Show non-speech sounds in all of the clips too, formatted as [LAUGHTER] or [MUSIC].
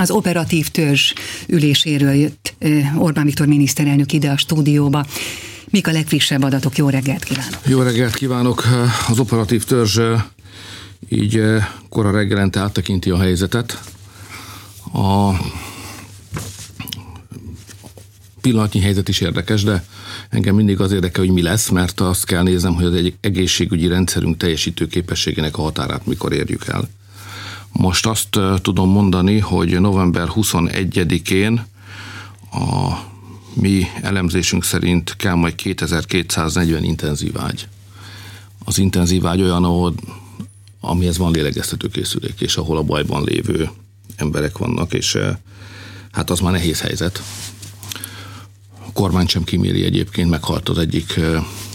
az operatív törzs üléséről jött Orbán Viktor miniszterelnök ide a stúdióba. Mik a legfrissebb adatok? Jó reggelt kívánok! Jó reggelt kívánok! Az operatív törzs így kora reggelente áttekinti a helyzetet. A pillanatnyi helyzet is érdekes, de engem mindig az érdekel, hogy mi lesz, mert azt kell néznem, hogy az egy egészségügyi rendszerünk teljesítő képességének a határát mikor érjük el. Most azt tudom mondani, hogy november 21-én a mi elemzésünk szerint kell majd 2240 intenzív ágy. Az intenzív ágy olyan, ahol, amihez van lélegeztetőkészülék, és ahol a bajban lévő emberek vannak, és hát az már nehéz helyzet. A kormány sem kiméri egyébként, meghalt az egyik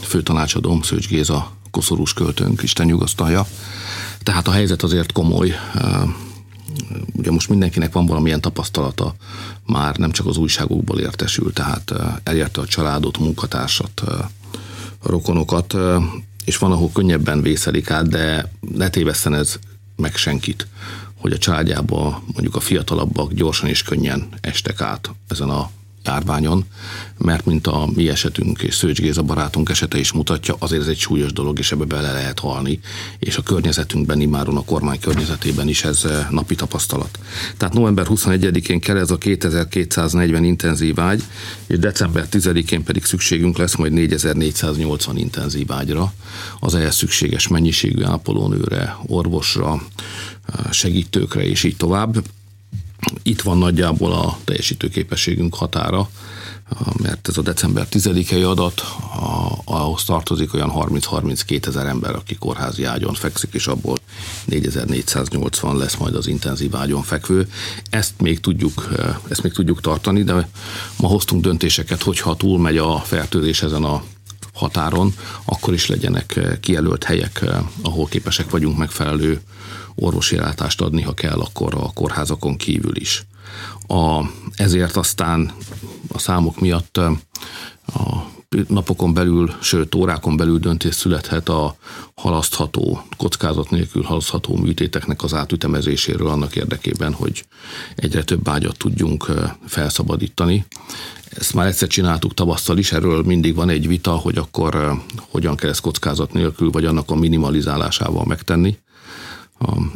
főtanácsadóm, Szőcs Géza, koszorús költőnk, Isten nyugasztalja. Tehát a helyzet azért komoly. Ugye most mindenkinek van valamilyen tapasztalata, már nem csak az újságokból értesül, tehát elérte a családot, munkatársat, rokonokat, és van, ahol könnyebben vészelik át, de ne tévesszen ez meg senkit, hogy a családjába mondjuk a fiatalabbak gyorsan és könnyen estek át ezen a járványon, mert mint a mi esetünk és Szőcs Géza barátunk esete is mutatja, azért ez egy súlyos dolog, és ebbe bele lehet halni, és a környezetünkben, immáron a kormány környezetében is ez eh, napi tapasztalat. Tehát november 21-én kell ez a 2240 intenzív ágy, és december 10-én pedig szükségünk lesz majd 4480 intenzív ágyra, az ehhez szükséges mennyiségű ápolónőre, orvosra, eh, segítőkre és így tovább itt van nagyjából a teljesítőképességünk határa, mert ez a december 10-i adat, ahhoz tartozik olyan 30-32 ezer ember, aki kórházi ágyon fekszik, és abból 4480 lesz majd az intenzív ágyon fekvő. Ezt még tudjuk, ezt még tudjuk tartani, de ma hoztunk döntéseket, hogyha túlmegy a fertőzés ezen a határon, akkor is legyenek kijelölt helyek, ahol képesek vagyunk megfelelő orvosi ellátást adni, ha kell, akkor a kórházakon kívül is. A, ezért aztán a számok miatt a napokon belül, sőt órákon belül döntés születhet a halasztható, kockázat nélkül halasztható műtéteknek az átütemezéséről annak érdekében, hogy egyre több ágyat tudjunk felszabadítani. Ezt már egyszer csináltuk tavasszal is, erről mindig van egy vita, hogy akkor hogyan kell ezt kockázat nélkül, vagy annak a minimalizálásával megtenni.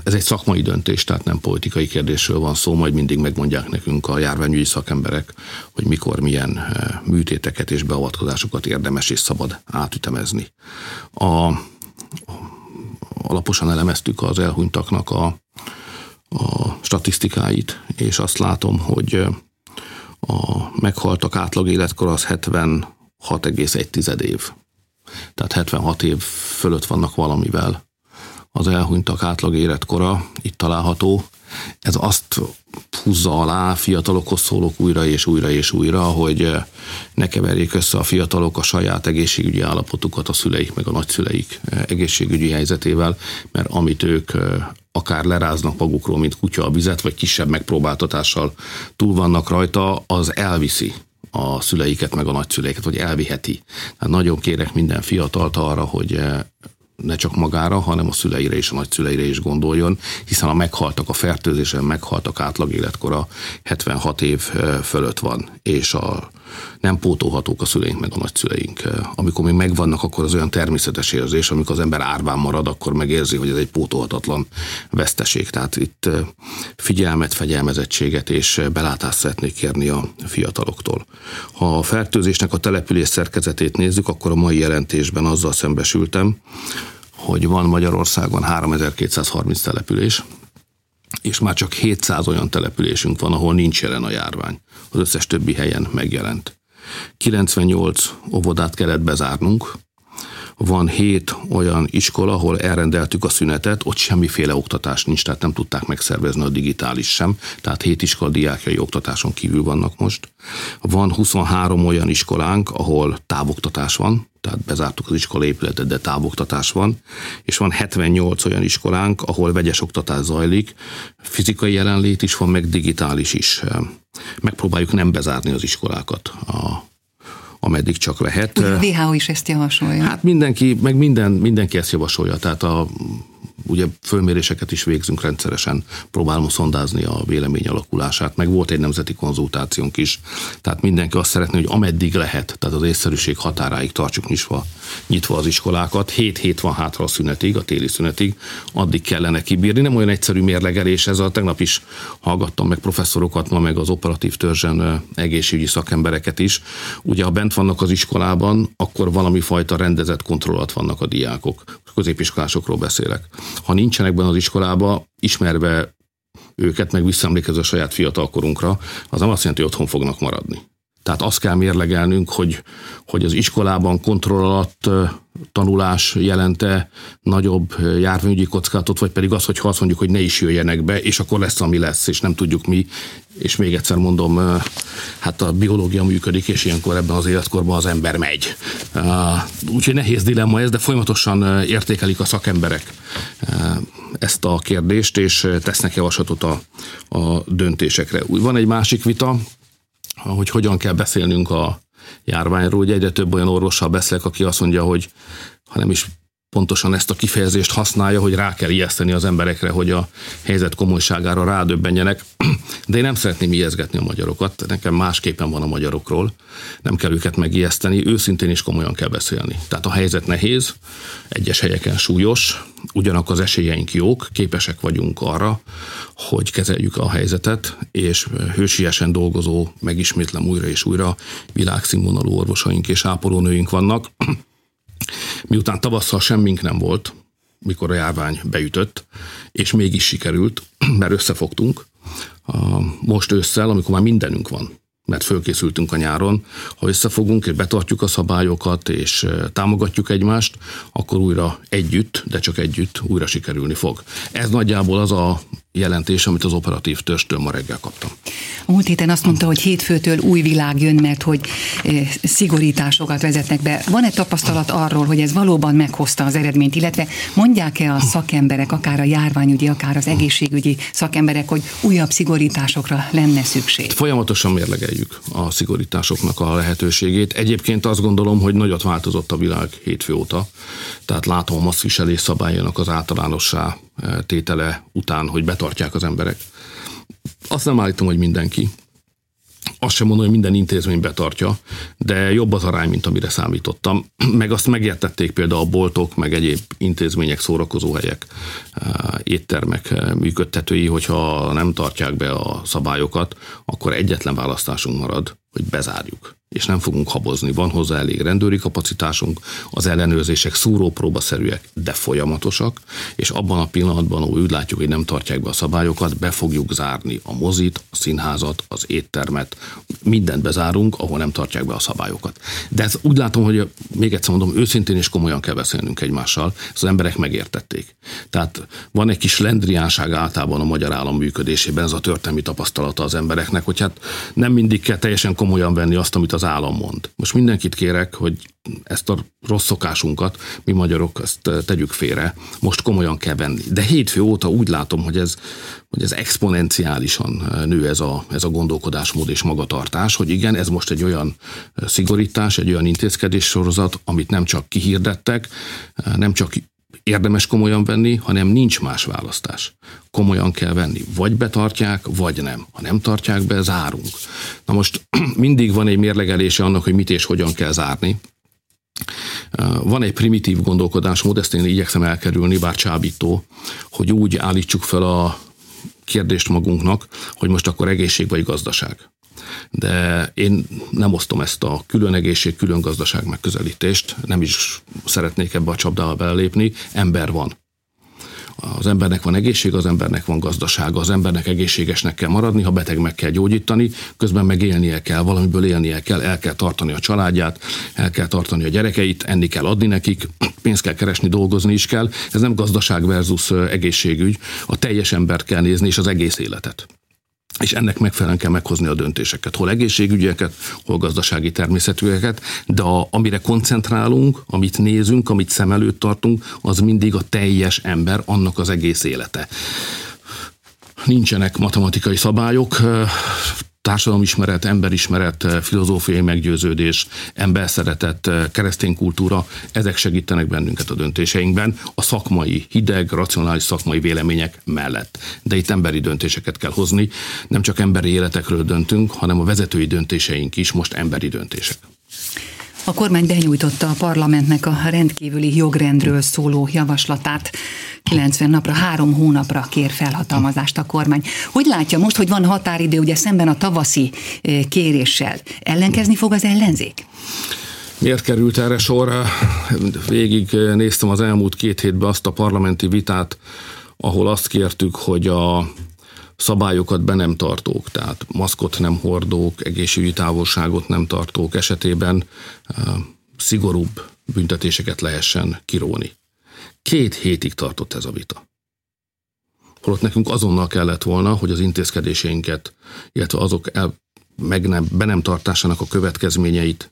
Ez egy szakmai döntés, tehát nem politikai kérdésről van szó, majd mindig megmondják nekünk a járványügyi szakemberek, hogy mikor milyen eh, műtéteket és beavatkozásokat érdemes és szabad átütemezni. A, alaposan elemeztük az elhunytaknak a, a statisztikáit, és azt látom, hogy eh, a meghaltak átlag életkor az 76,1 év. Tehát 76 év fölött vannak valamivel az elhunytak átlag életkora itt található. Ez azt húzza alá fiatalokhoz szólok újra és újra és újra, hogy eh, ne keverjék össze a fiatalok a saját egészségügyi állapotukat a szüleik meg a nagyszüleik eh, egészségügyi helyzetével, mert amit ők eh, akár leráznak magukról, mint kutya a vizet, vagy kisebb megpróbáltatással túl vannak rajta, az elviszi a szüleiket, meg a nagyszüleiket, vagy elviheti. Tehát nagyon kérek minden fiatalt arra, hogy ne csak magára, hanem a szüleire és a nagyszüleire is gondoljon, hiszen a meghaltak a fertőzésen, meghaltak átlag életkora 76 év fölött van, és a nem pótolhatók a szüleink meg a nagyszüleink. Amikor még megvannak, akkor az olyan természetes érzés, amikor az ember árván marad, akkor megérzi, hogy ez egy pótolhatatlan veszteség. Tehát itt figyelmet, fegyelmezettséget és belátást szeretnék kérni a fiataloktól. Ha a fertőzésnek a település szerkezetét nézzük, akkor a mai jelentésben azzal szembesültem, hogy van Magyarországon 3230 település, és már csak 700 olyan településünk van, ahol nincs jelen a járvány. Az összes többi helyen megjelent. 98 óvodát kellett bezárnunk, van hét olyan iskola, ahol elrendeltük a szünetet, ott semmiféle oktatás nincs, tehát nem tudták megszervezni a digitális sem, tehát hét iskola diákjai oktatáson kívül vannak most. Van 23 olyan iskolánk, ahol távoktatás van, tehát bezártuk az iskola épületet, de távoktatás van, és van 78 olyan iskolánk, ahol vegyes oktatás zajlik, fizikai jelenlét is van, meg digitális is. Megpróbáljuk nem bezárni az iskolákat a ameddig csak lehet. A WHO is ezt javasolja. Hát mindenki, meg minden, mindenki ezt javasolja. Tehát a ugye fölméréseket is végzünk rendszeresen, próbálom szondázni a vélemény alakulását, meg volt egy nemzeti konzultációnk is, tehát mindenki azt szeretné, hogy ameddig lehet, tehát az észszerűség határáig tartsuk nyitva, nyitva az iskolákat, 7 hét van hátra a szünetig, a téli szünetig, addig kellene kibírni, nem olyan egyszerű mérlegelés, ez a tegnap is hallgattam meg professzorokat, ma meg az operatív törzsen egészségügyi szakembereket is. Ugye, ha bent vannak az iskolában, akkor valami fajta rendezett kontrollat vannak a diákok. Középiskolásokról beszélek. Ha nincsenek benne az iskolába, ismerve őket, meg visszaemlékező a saját fiatalkorunkra, az nem azt jelenti, hogy otthon fognak maradni. Tehát azt kell mérlegelnünk, hogy, hogy az iskolában kontroll alatt tanulás jelente nagyobb járványügyi kockázatot, vagy pedig az, hogy ha azt mondjuk, hogy ne is jöjjenek be, és akkor lesz, ami lesz, és nem tudjuk mi. És még egyszer mondom, hát a biológia működik, és ilyenkor ebben az életkorban az ember megy. Úgyhogy nehéz dilemma ez, de folyamatosan értékelik a szakemberek ezt a kérdést, és tesznek javaslatot a, a döntésekre. Van egy másik vita, hogy hogyan kell beszélnünk a járványról. Ugye egyre több olyan orvossal beszélek, aki azt mondja, hogy ha nem is pontosan ezt a kifejezést használja, hogy rá kell ijeszteni az emberekre, hogy a helyzet komolyságára rádöbbenjenek. De én nem szeretném ijeszgetni a magyarokat, nekem másképpen van a magyarokról, nem kell őket megijeszteni, őszintén is komolyan kell beszélni. Tehát a helyzet nehéz, egyes helyeken súlyos, ugyanakkor az esélyeink jók, képesek vagyunk arra, hogy kezeljük a helyzetet, és hősiesen dolgozó, megismétlem újra és újra, világszínvonalú orvosaink és ápolónőink vannak, Miután tavasszal semmink nem volt, mikor a járvány beütött, és mégis sikerült, [CLEARS THROAT] mert összefogtunk. Most ősszel, amikor már mindenünk van, mert fölkészültünk a nyáron, ha összefogunk és betartjuk a szabályokat, és támogatjuk egymást, akkor újra együtt, de csak együtt újra sikerülni fog. Ez nagyjából az a jelentés, amit az operatív törstől ma reggel kaptam. A múlt héten azt mondta, hogy hétfőtől új világ jön, mert hogy szigorításokat vezetnek be. Van-e tapasztalat arról, hogy ez valóban meghozta az eredményt, illetve mondják-e a szakemberek, akár a járványügyi, akár az egészségügyi szakemberek, hogy újabb szigorításokra lenne szükség? Folyamatosan mérlegeljük a szigorításoknak a lehetőségét. Egyébként azt gondolom, hogy nagyot változott a világ hétfő óta, tehát látom a masszviselés szabályának az általánossá tétele után, hogy betartják az emberek. Azt nem állítom, hogy mindenki. Azt sem mondom, hogy minden intézmény betartja, de jobb az arány, mint amire számítottam. [CLEARS THROAT] Meg azt megértették például a boltok, meg egyéb intézmények, szórakozóhelyek, éttermek működtetői, hogyha nem tartják be a szabályokat, akkor egyetlen választásunk marad, hogy bezárjuk és nem fogunk habozni. Van hozzá elég rendőri kapacitásunk, az ellenőrzések szúrópróbaszerűek, de folyamatosak, és abban a pillanatban, ahol úgy látjuk, hogy nem tartják be a szabályokat, be fogjuk zárni a mozit, a színházat, az éttermet, mindent bezárunk, ahol nem tartják be a szabályokat. De ez úgy látom, hogy még egyszer mondom, őszintén és komolyan kell beszélnünk egymással, ezt az emberek megértették. Tehát van egy kis lendriánság általában a magyar állam működésében, ez a történelmi tapasztalata az embereknek, hogy hát nem mindig kell teljesen komolyan venni azt, amit az állam mond. Most mindenkit kérek, hogy ezt a rossz szokásunkat, mi magyarok ezt tegyük félre, most komolyan kell venni. De hétfő óta úgy látom, hogy ez, hogy ez exponenciálisan nő ez a, ez a gondolkodásmód és magatartás, hogy igen, ez most egy olyan szigorítás, egy olyan intézkedés sorozat, amit nem csak kihirdettek, nem csak érdemes komolyan venni, hanem nincs más választás. Komolyan kell venni. Vagy betartják, vagy nem. Ha nem tartják be, zárunk. Na most [CLEARS THROAT] mindig van egy mérlegelése annak, hogy mit és hogyan kell zárni. Van egy primitív gondolkodásmód, ezt én igyekszem elkerülni, bár csábító, hogy úgy állítsuk fel a kérdést magunknak, hogy most akkor egészség vagy gazdaság de én nem osztom ezt a külön egészség, külön gazdaság megközelítést, nem is szeretnék ebbe a csapdába belépni, ember van. Az embernek van egészség, az embernek van gazdasága, az embernek egészségesnek kell maradni, ha beteg meg kell gyógyítani, közben meg élnie kell, valamiből élnie kell, el kell tartani a családját, el kell tartani a gyerekeit, enni kell adni nekik, [CLEARS THROAT] pénzt kell keresni, dolgozni is kell. Ez nem gazdaság versus egészségügy, a teljes embert kell nézni, és az egész életet és ennek megfelelően kell meghozni a döntéseket, hol egészségügyeket, hol gazdasági természetűeket, de a, amire koncentrálunk, amit nézünk, amit szem előtt tartunk, az mindig a teljes ember, annak az egész élete. Nincsenek matematikai szabályok, társadalomismeret, emberismeret, filozófiai meggyőződés, emberszeretet, keresztény kultúra, ezek segítenek bennünket a döntéseinkben, a szakmai, hideg, racionális szakmai vélemények mellett. De itt emberi döntéseket kell hozni, nem csak emberi életekről döntünk, hanem a vezetői döntéseink is most emberi döntések. A kormány benyújtotta a parlamentnek a rendkívüli jogrendről szóló javaslatát. 90 napra, három hónapra kér felhatalmazást a kormány. Hogy látja most, hogy van határidő, ugye szemben a tavaszi eh, kéréssel, ellenkezni fog az ellenzék? Miért került erre sor? Végig néztem az elmúlt két hétben azt a parlamenti vitát, ahol azt kértük, hogy a szabályokat be nem tartók, tehát maszkot nem hordók, egészségügyi távolságot nem tartók esetében szigorúbb büntetéseket lehessen kiróni. Két hétig tartott ez a vita. Holott nekünk azonnal kellett volna, hogy az intézkedéseinket, illetve azok el, meg nem, be nem tartásának a következményeit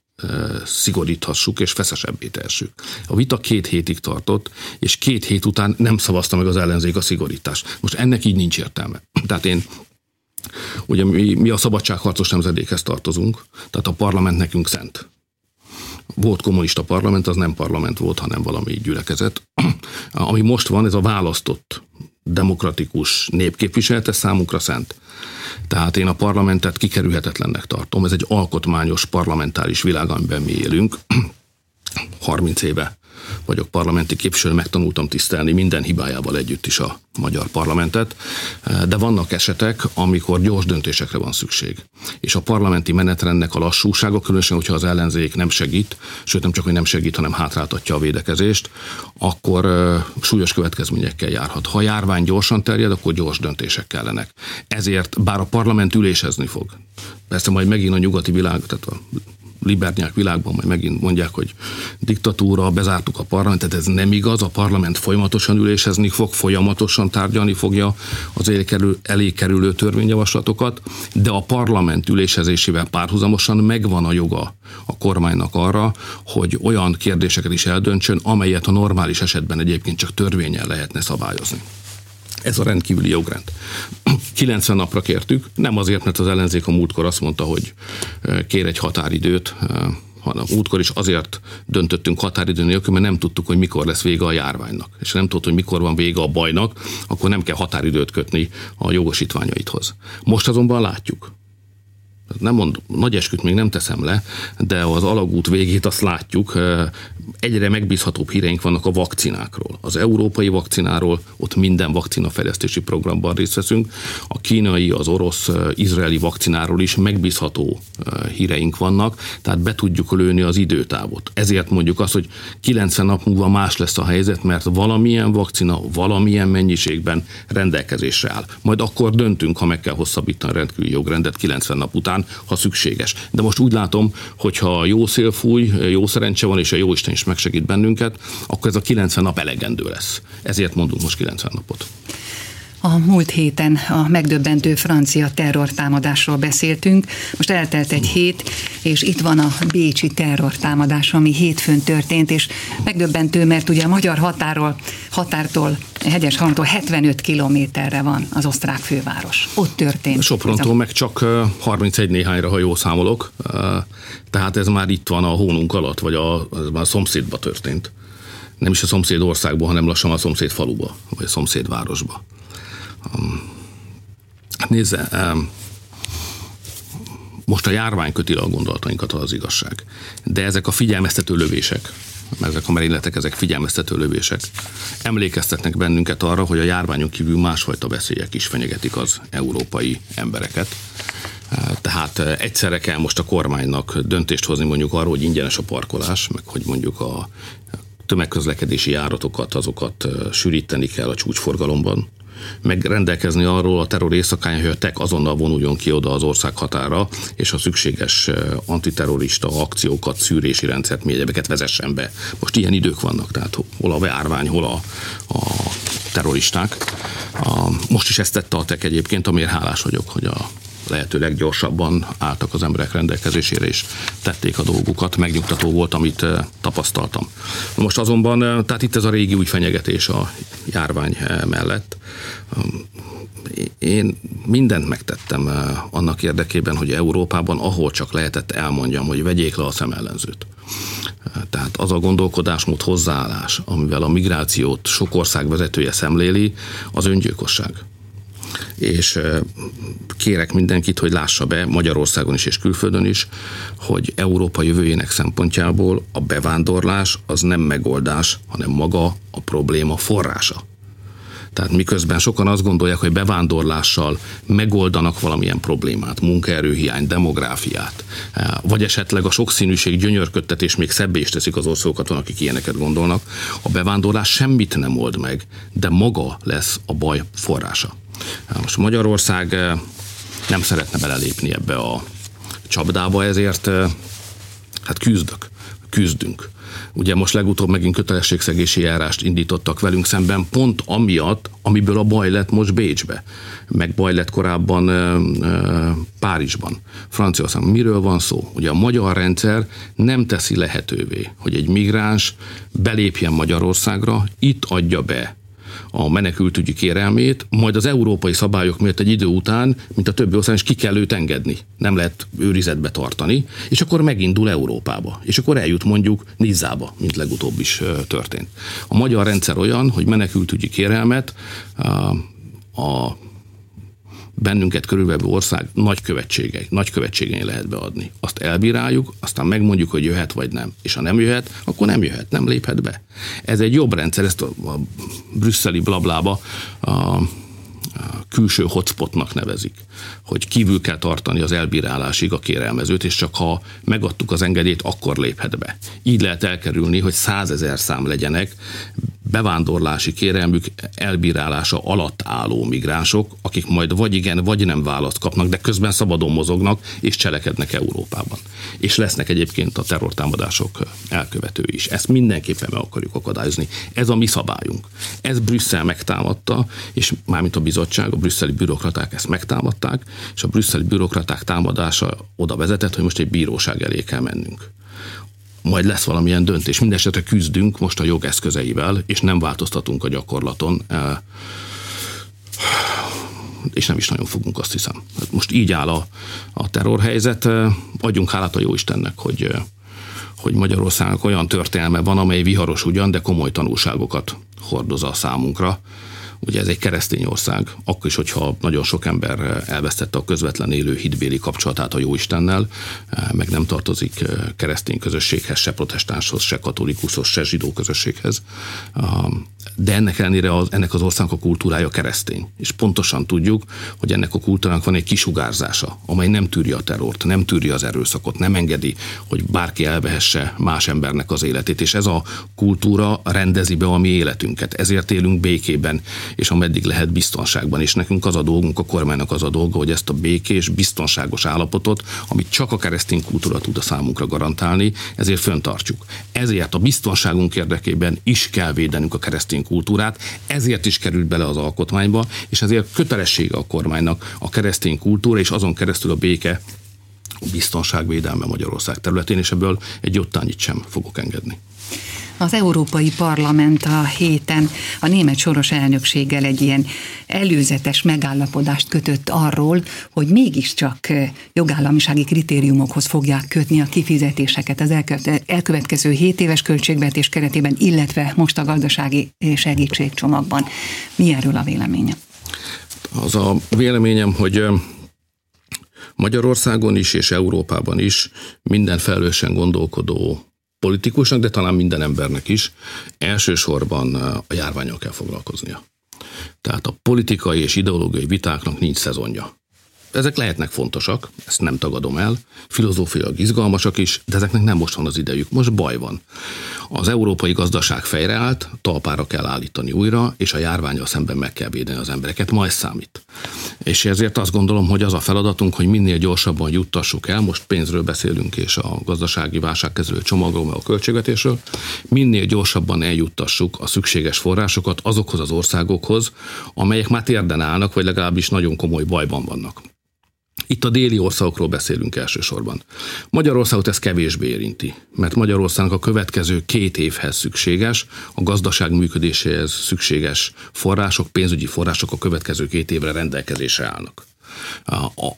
szigoríthassuk és feszesebbé tessük. A vita két hétig tartott, és két hét után nem szavazta meg az ellenzék a szigorítást. Most ennek így nincs értelme. Tehát én Ugye mi, mi a szabadságharcos nemzedékhez tartozunk, tehát a parlament nekünk szent. Volt kommunista parlament, az nem parlament volt, hanem valami gyülekezet. [CLEARS THROAT] Ami most van, ez a választott demokratikus népképviselete számunkra szent. Tehát én a parlamentet kikerülhetetlennek tartom. Ez egy alkotmányos parlamentáris világ, amiben mi élünk. [CLEARS THROAT] 30 éve vagyok parlamenti képviselő, megtanultam tisztelni minden hibájával együtt is a magyar parlamentet, de vannak esetek, amikor gyors döntésekre van szükség. És a parlamenti menetrendnek a lassúsága, különösen, hogyha az ellenzék nem segít, sőt nem csak, hogy nem segít, hanem hátráltatja a védekezést, akkor súlyos következményekkel járhat. Ha járvány gyorsan terjed, akkor gyors döntések kellenek. Ezért, bár a parlament ülésezni fog, persze majd megint a nyugati világ, tehát a libernyák világban majd megint mondják, hogy diktatúra, bezártuk a parlamentet, ez nem igaz, a parlament folyamatosan ülésezni fog, folyamatosan tárgyalni fogja az elé kerülő törvényjavaslatokat, de a parlament ülésezésével párhuzamosan megvan a joga a kormánynak arra, hogy olyan kérdéseket is eldöntsön, amelyet a normális esetben egyébként csak törvényel lehetne szabályozni. Ez a rendkívüli jogrend. [CLEARS THROAT] 90 napra kértük, nem azért, mert az ellenzék a múltkor azt mondta, hogy kér egy határidőt, hanem útkor is azért döntöttünk határidő nélkül, mert nem tudtuk, hogy mikor lesz vége a járványnak. És nem tudtuk, hogy mikor van vége a bajnak, akkor nem kell határidőt kötni a jogosítványaidhoz. Most azonban látjuk, nem mond, nagy esküt még nem teszem le, de az alagút végét azt látjuk, egyre megbízhatóbb híreink vannak a vakcinákról. Az európai vakcináról, ott minden vakcinafejlesztési programban részt veszünk. A kínai, az orosz, izraeli vakcináról is megbízható híreink vannak, tehát be tudjuk lőni az időtávot. Ezért mondjuk azt, hogy 90 nap múlva más lesz a helyzet, mert valamilyen vakcina valamilyen mennyiségben rendelkezésre áll. Majd akkor döntünk, ha meg kell hosszabbítani a rendkívüli jogrendet 90 nap után, ha szükséges. De most úgy látom, hogy ha jó szél fúj, jó szerencse van, és a jó Isten is megsegít bennünket, akkor ez a 90 nap elegendő lesz. Ezért mondunk most 90 napot. A múlt héten a megdöbbentő francia terrortámadásról beszéltünk. Most eltelt egy hét, és itt van a bécsi terrortámadás, ami hétfőn történt, és megdöbbentő, mert ugye a magyar határól, határtól, hegyes halomtól 75 kilométerre van az osztrák főváros. Ott történt. Soprontól meg csak 31 néhányra, ha jól számolok. Tehát ez már itt van a hónunk alatt, vagy a, ez már a szomszédba történt. Nem is a szomszéd országban, hanem lassan a szomszéd faluba, vagy a szomszéd városba. Hát nézze, most a járvány köti a gondolatainkat, az igazság. De ezek a figyelmeztető lövések, ezek a merényletek, ezek figyelmeztető lövések, emlékeztetnek bennünket arra, hogy a járványon kívül másfajta veszélyek is fenyegetik az európai embereket. Tehát egyszerre kell most a kormánynak döntést hozni mondjuk arról, hogy ingyenes a parkolás, meg hogy mondjuk a tömegközlekedési járatokat, azokat sűríteni kell a csúcsforgalomban, megrendelkezni arról a terror éjszakáján, hogy a TEK azonnal vonuljon ki oda az ország határa, és a szükséges eh, antiterrorista akciókat, szűrési rendszert, mi egyebeket vezessen be. Most ilyen idők vannak, tehát hol a beárvány, hol a, a terroristák. A, most is ezt tette a TEK egyébként, amiért hálás vagyok, hogy a lehető leggyorsabban álltak az emberek rendelkezésére, és tették a dolgukat. Megnyugtató volt, amit eh, tapasztaltam. Most azonban, eh, tehát itt ez a régi új fenyegetés a járvány mellett én mindent megtettem annak érdekében, hogy Európában, ahol csak lehetett, elmondjam, hogy vegyék le a szemellenzőt. Tehát az a gondolkodásmód hozzáállás, amivel a migrációt sok ország vezetője szemléli, az öngyilkosság és kérek mindenkit, hogy lássa be Magyarországon is és külföldön is, hogy Európa jövőjének szempontjából a bevándorlás az nem megoldás, hanem maga a probléma forrása. Tehát miközben sokan azt gondolják, hogy bevándorlással megoldanak valamilyen problémát, munkaerőhiány, demográfiát, vagy esetleg a sokszínűség gyönyörködtetés még szebbé is teszik az országokat, van, akik ilyeneket gondolnak, a bevándorlás semmit nem old meg, de maga lesz a baj forrása. Most Magyarország eh, nem szeretne belelépni ebbe a csapdába, ezért eh, hát küzdök, küzdünk. Ugye most legutóbb megint kötelességszegési járást indítottak velünk szemben, pont amiatt, amiből a baj lett most Bécsbe, meg baj lett korábban e, Párizsban, Franciaországban. Miről van szó? Ugye a magyar rendszer nem teszi lehetővé, hogy egy migráns belépjen Magyarországra, itt adja be a menekültügyi kérelmét, majd az európai szabályok miatt egy idő után, mint a többi ország, is ki kell őt engedni. Nem lehet őrizetbe tartani, és akkor megindul Európába. És akkor eljut mondjuk Nizzába, mint legutóbb is történt. A magyar rendszer olyan, hogy menekültügyi kérelmet a bennünket körülvevő ország nagy követségei, nagy követségei lehet beadni. Azt elbíráljuk, aztán megmondjuk, hogy jöhet vagy nem. És ha nem jöhet, akkor nem jöhet, nem léphet be. Ez egy jobb rendszer, ezt a, a brüsszeli blablába a, külső hotspotnak nevezik, hogy kívül kell tartani az elbírálásig a kérelmezőt, és csak ha megadtuk az engedélyt, akkor léphet be. Így lehet elkerülni, hogy százezer szám legyenek bevándorlási kérelmük elbírálása alatt álló migránsok, akik majd vagy igen, vagy nem választ kapnak, de közben szabadon mozognak és cselekednek Európában. És lesznek egyébként a terrortámadások elkövetői is. Ezt mindenképpen meg akarjuk akadályozni. Ez a mi szabályunk. Ez Brüsszel megtámadta, és mármint a bizottság, a brüsszeli bürokraták ezt megtámadták, és a brüsszeli bürokraták támadása oda vezetett, hogy most egy bíróság elé kell mennünk majd lesz valamilyen döntés. Mindenesetre küzdünk most a jogeszközeivel, és nem változtatunk a gyakorlaton, e, és nem is nagyon fogunk, azt hiszem. Hát most így áll a, a terrorhelyzet, e, adjunk hálát a Jóistennek, hogy, e, hogy Magyarországnak olyan történelme van, amely viharos ugyan, de komoly tanulságokat hordoz a számunkra. Ugye ez egy keresztény ország, akkor is, hogyha nagyon sok ember elvesztette a közvetlen élő hitbéli kapcsolatát a Jóistennel, meg nem tartozik keresztény közösséghez, se protestánshoz, se katolikushoz, se zsidó közösséghez. De ennek ellenére az, ennek az országnak a kultúrája keresztény. És pontosan tudjuk, hogy ennek a kultúrának van egy kisugárzása, amely nem tűri a terrort, nem tűri az erőszakot, nem engedi, hogy bárki elvehesse más embernek az életét. És ez a kultúra rendezi be a mi életünket. Ezért élünk békében, és ameddig lehet biztonságban. És nekünk az a dolgunk, a kormánynak az a dolga, hogy ezt a békés, biztonságos állapotot, amit csak a keresztény kultúra tud a számunkra garantálni, ezért föntartjuk. Ezért a biztonságunk érdekében is kell védenünk a keresztény kultúrát, ezért is került bele az alkotmányba, és ezért kötelessége a kormánynak a keresztény kultúra, és azon keresztül a béke biztonságvédelme Magyarország területén, és ebből egy ottányit sem fogok engedni. Az Európai Parlament a héten a német soros elnökséggel egy ilyen előzetes megállapodást kötött arról, hogy mégiscsak jogállamisági kritériumokhoz fogják kötni a kifizetéseket az elkövetkező 7 éves költségvetés keretében, illetve most a gazdasági segítségcsomagban. Mi erről a véleménye? Az a véleményem, hogy Magyarországon is és Európában is minden felelősen gondolkodó politikusnak, de talán minden embernek is elsősorban a járványok kell foglalkoznia. Tehát a politikai és ideológiai vitáknak nincs szezonja. Ezek lehetnek fontosak, ezt nem tagadom el, filozófiailag izgalmasak is, de ezeknek nem most van az idejük, most baj van. Az európai gazdaság fejreállt, talpára kell állítani újra, és a járványra szemben meg kell védeni az embereket, ma ez számít. És ezért azt gondolom, hogy az a feladatunk, hogy minél gyorsabban juttassuk el, most pénzről beszélünk, és a gazdasági válságkezelő csomagról, meg a költségvetésről, minél gyorsabban eljuttassuk a szükséges forrásokat azokhoz az országokhoz, amelyek már térden állnak, vagy legalábbis nagyon komoly bajban vannak. Itt a déli országokról beszélünk elsősorban. Magyarországot ez kevésbé érinti, mert Magyarországnak a következő két évhez szükséges, a gazdaság működéséhez szükséges források, pénzügyi források a következő két évre rendelkezésre állnak.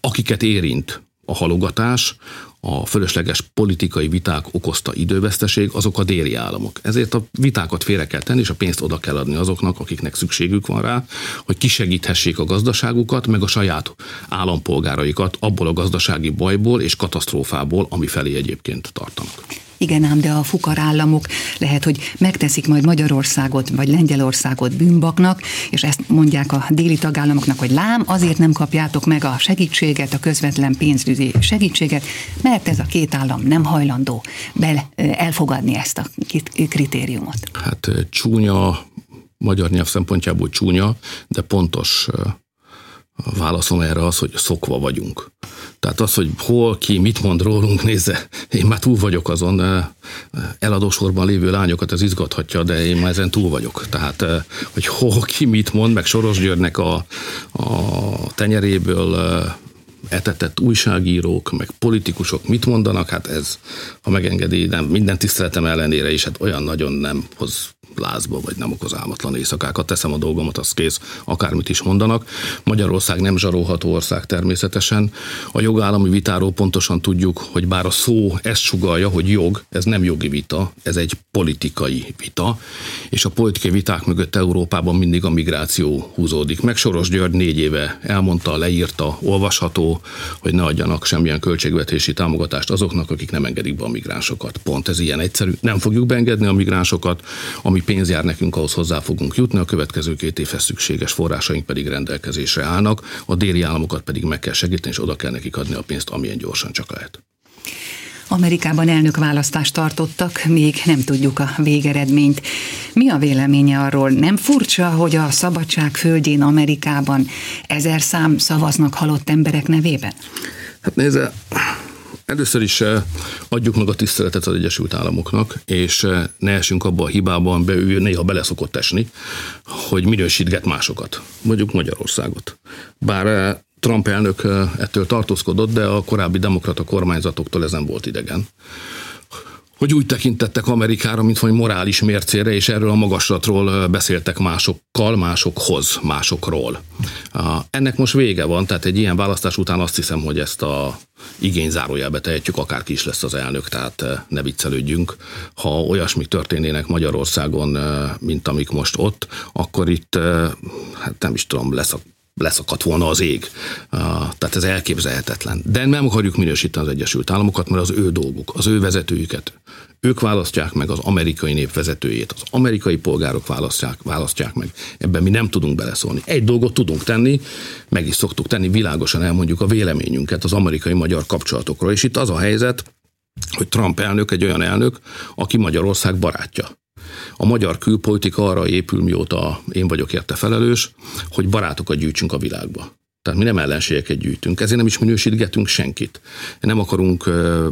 Akiket érint a halogatás, a fölösleges politikai viták okozta időveszteség, azok a déli államok. Ezért a vitákat félre kell tenni, és a pénzt oda kell adni azoknak, akiknek szükségük van rá, hogy kisegíthessék a gazdaságukat, meg a saját állampolgáraikat abból a gazdasági bajból és katasztrófából, ami felé egyébként tartanak. Igen ám, de a fukar államok lehet, hogy megteszik majd Magyarországot vagy Lengyelországot bűnbaknak, és ezt mondják a déli tagállamoknak, hogy lám, azért nem kapjátok meg a segítséget, a közvetlen pénzügyi segítséget, mert ez a két állam nem hajlandó bele, elfogadni ezt a kritériumot. Hát csúnya, magyar nyelv szempontjából csúnya, de pontos válaszom erre az, hogy szokva vagyunk. Tehát az, hogy hol, ki, mit mond rólunk, nézze, én már túl vagyok azon, eladósorban lévő lányokat ez izgathatja, de én már ezen túl vagyok. Tehát, hogy hol, ki, mit mond, meg Soros Györgynek a, a tenyeréből etetett újságírók, meg politikusok mit mondanak, hát ez, ha megengedi, nem, minden tiszteletem ellenére is, hát olyan nagyon nem hoz lázba, vagy nem okoz álmatlan éjszakákat, teszem a dolgomat, az kész, akármit is mondanak. Magyarország nem zsarolható ország természetesen. A jogállami vitáról pontosan tudjuk, hogy bár a szó ezt sugalja, hogy jog, ez nem jogi vita, ez egy politikai vita, és a politikai viták mögött Európában mindig a migráció húzódik meg. Soros György négy éve elmondta, leírta, olvasható, hogy ne adjanak semmilyen költségvetési támogatást azoknak, akik nem engedik be a migránsokat. Pont ez ilyen egyszerű. Nem fogjuk beengedni a migránsokat, ami pénz jár nekünk, ahhoz hozzá fogunk jutni, a következő két évhez szükséges forrásaink pedig rendelkezésre állnak, a déli államokat pedig meg kell segíteni, és oda kell nekik adni a pénzt, amilyen gyorsan csak lehet. Amerikában elnök választást tartottak, még nem tudjuk a végeredményt. Mi a véleménye arról? Nem furcsa, hogy a szabadság földjén Amerikában ezer szám szavaznak halott emberek nevében? Hát nézze, Először is eh, adjuk meg a tiszteletet az Egyesült Államoknak, és eh, ne esünk abba a hibában, amiben ő néha bele szokott esni, hogy minősítget másokat, mondjuk Magyarországot. Bár eh, Trump elnök ettől tartózkodott, de a korábbi demokrata kormányzatoktól ezen volt idegen hogy úgy tekintettek Amerikára, mint hogy morális mércére, és erről a magaslatról beszéltek másokkal, másokhoz, másokról. Ennek most vége van, tehát egy ilyen választás után azt hiszem, hogy ezt a igény zárójelbe tehetjük, akárki is lesz az elnök, tehát ne viccelődjünk. Ha olyasmi történének Magyarországon, mint amik most ott, akkor itt, hát nem is tudom, lesz a leszakadt volna az ég. Tehát ez elképzelhetetlen. De nem akarjuk minősíteni az Egyesült Államokat, mert az ő dolguk, az ő vezetőjüket. Ők választják meg az amerikai nép vezetőjét, az amerikai polgárok választják, választják meg. Ebben mi nem tudunk beleszólni. Egy dolgot tudunk tenni, meg is szoktuk tenni, világosan elmondjuk a véleményünket az amerikai-magyar kapcsolatokról. És itt az a helyzet, hogy Trump elnök egy olyan elnök, aki Magyarország barátja. A magyar külpolitika arra épül, mióta én vagyok érte felelős, hogy barátokat gyűjtsünk a világba. Tehát mi nem ellenségeket gyűjtünk, ezért nem is minősítgetünk senkit. Nem akarunk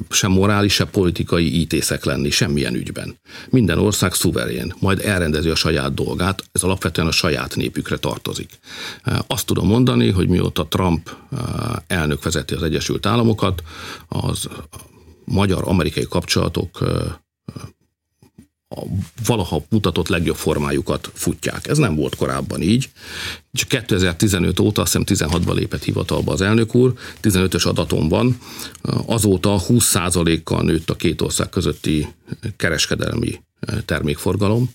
sem morális, sem politikai ítészek lenni semmilyen ügyben. Minden ország szuverén, majd elrendezi a saját dolgát, ez alapvetően a saját népükre tartozik. Azt tudom mondani, hogy mióta Trump elnök vezeti az Egyesült Államokat, az magyar-amerikai kapcsolatok a valaha mutatott legjobb formájukat futják. Ez nem volt korábban így. Csak 2015 óta, azt hiszem 16-ban lépett hivatalba az elnök úr, 15-ös adatom van, azóta 20%-kal nőtt a két ország közötti kereskedelmi termékforgalom.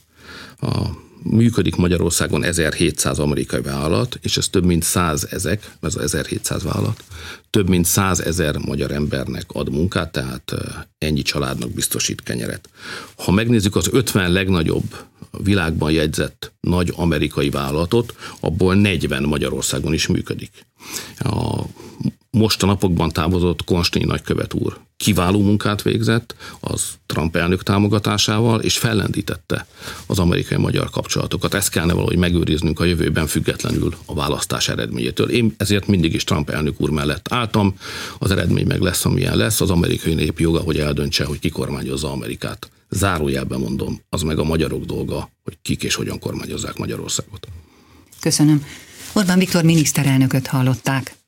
A működik Magyarországon 1700 amerikai vállalat, és ez több mint 100 ezek, ez az 1700 vállalat, több mint 100 ezer magyar embernek ad munkát, tehát ennyi családnak biztosít kenyeret. Ha megnézzük az 50 legnagyobb világban jegyzett nagy amerikai vállalatot, abból 40 Magyarországon is működik. A most a napokban távozott Konstény nagykövet úr kiváló munkát végzett az Trump elnök támogatásával, és fellendítette az amerikai-magyar kapcsolatokat. Ezt kellene valahogy megőriznünk a jövőben függetlenül a választás eredményétől. Én ezért mindig is Trump elnök úr mellett álltam, az eredmény meg lesz, amilyen lesz, az amerikai nép joga, hogy eldöntse, hogy ki kormányozza Amerikát. Zárójelben mondom, az meg a magyarok dolga, hogy kik és hogyan kormányozzák Magyarországot. Köszönöm. Orbán Viktor miniszterelnököt hallották.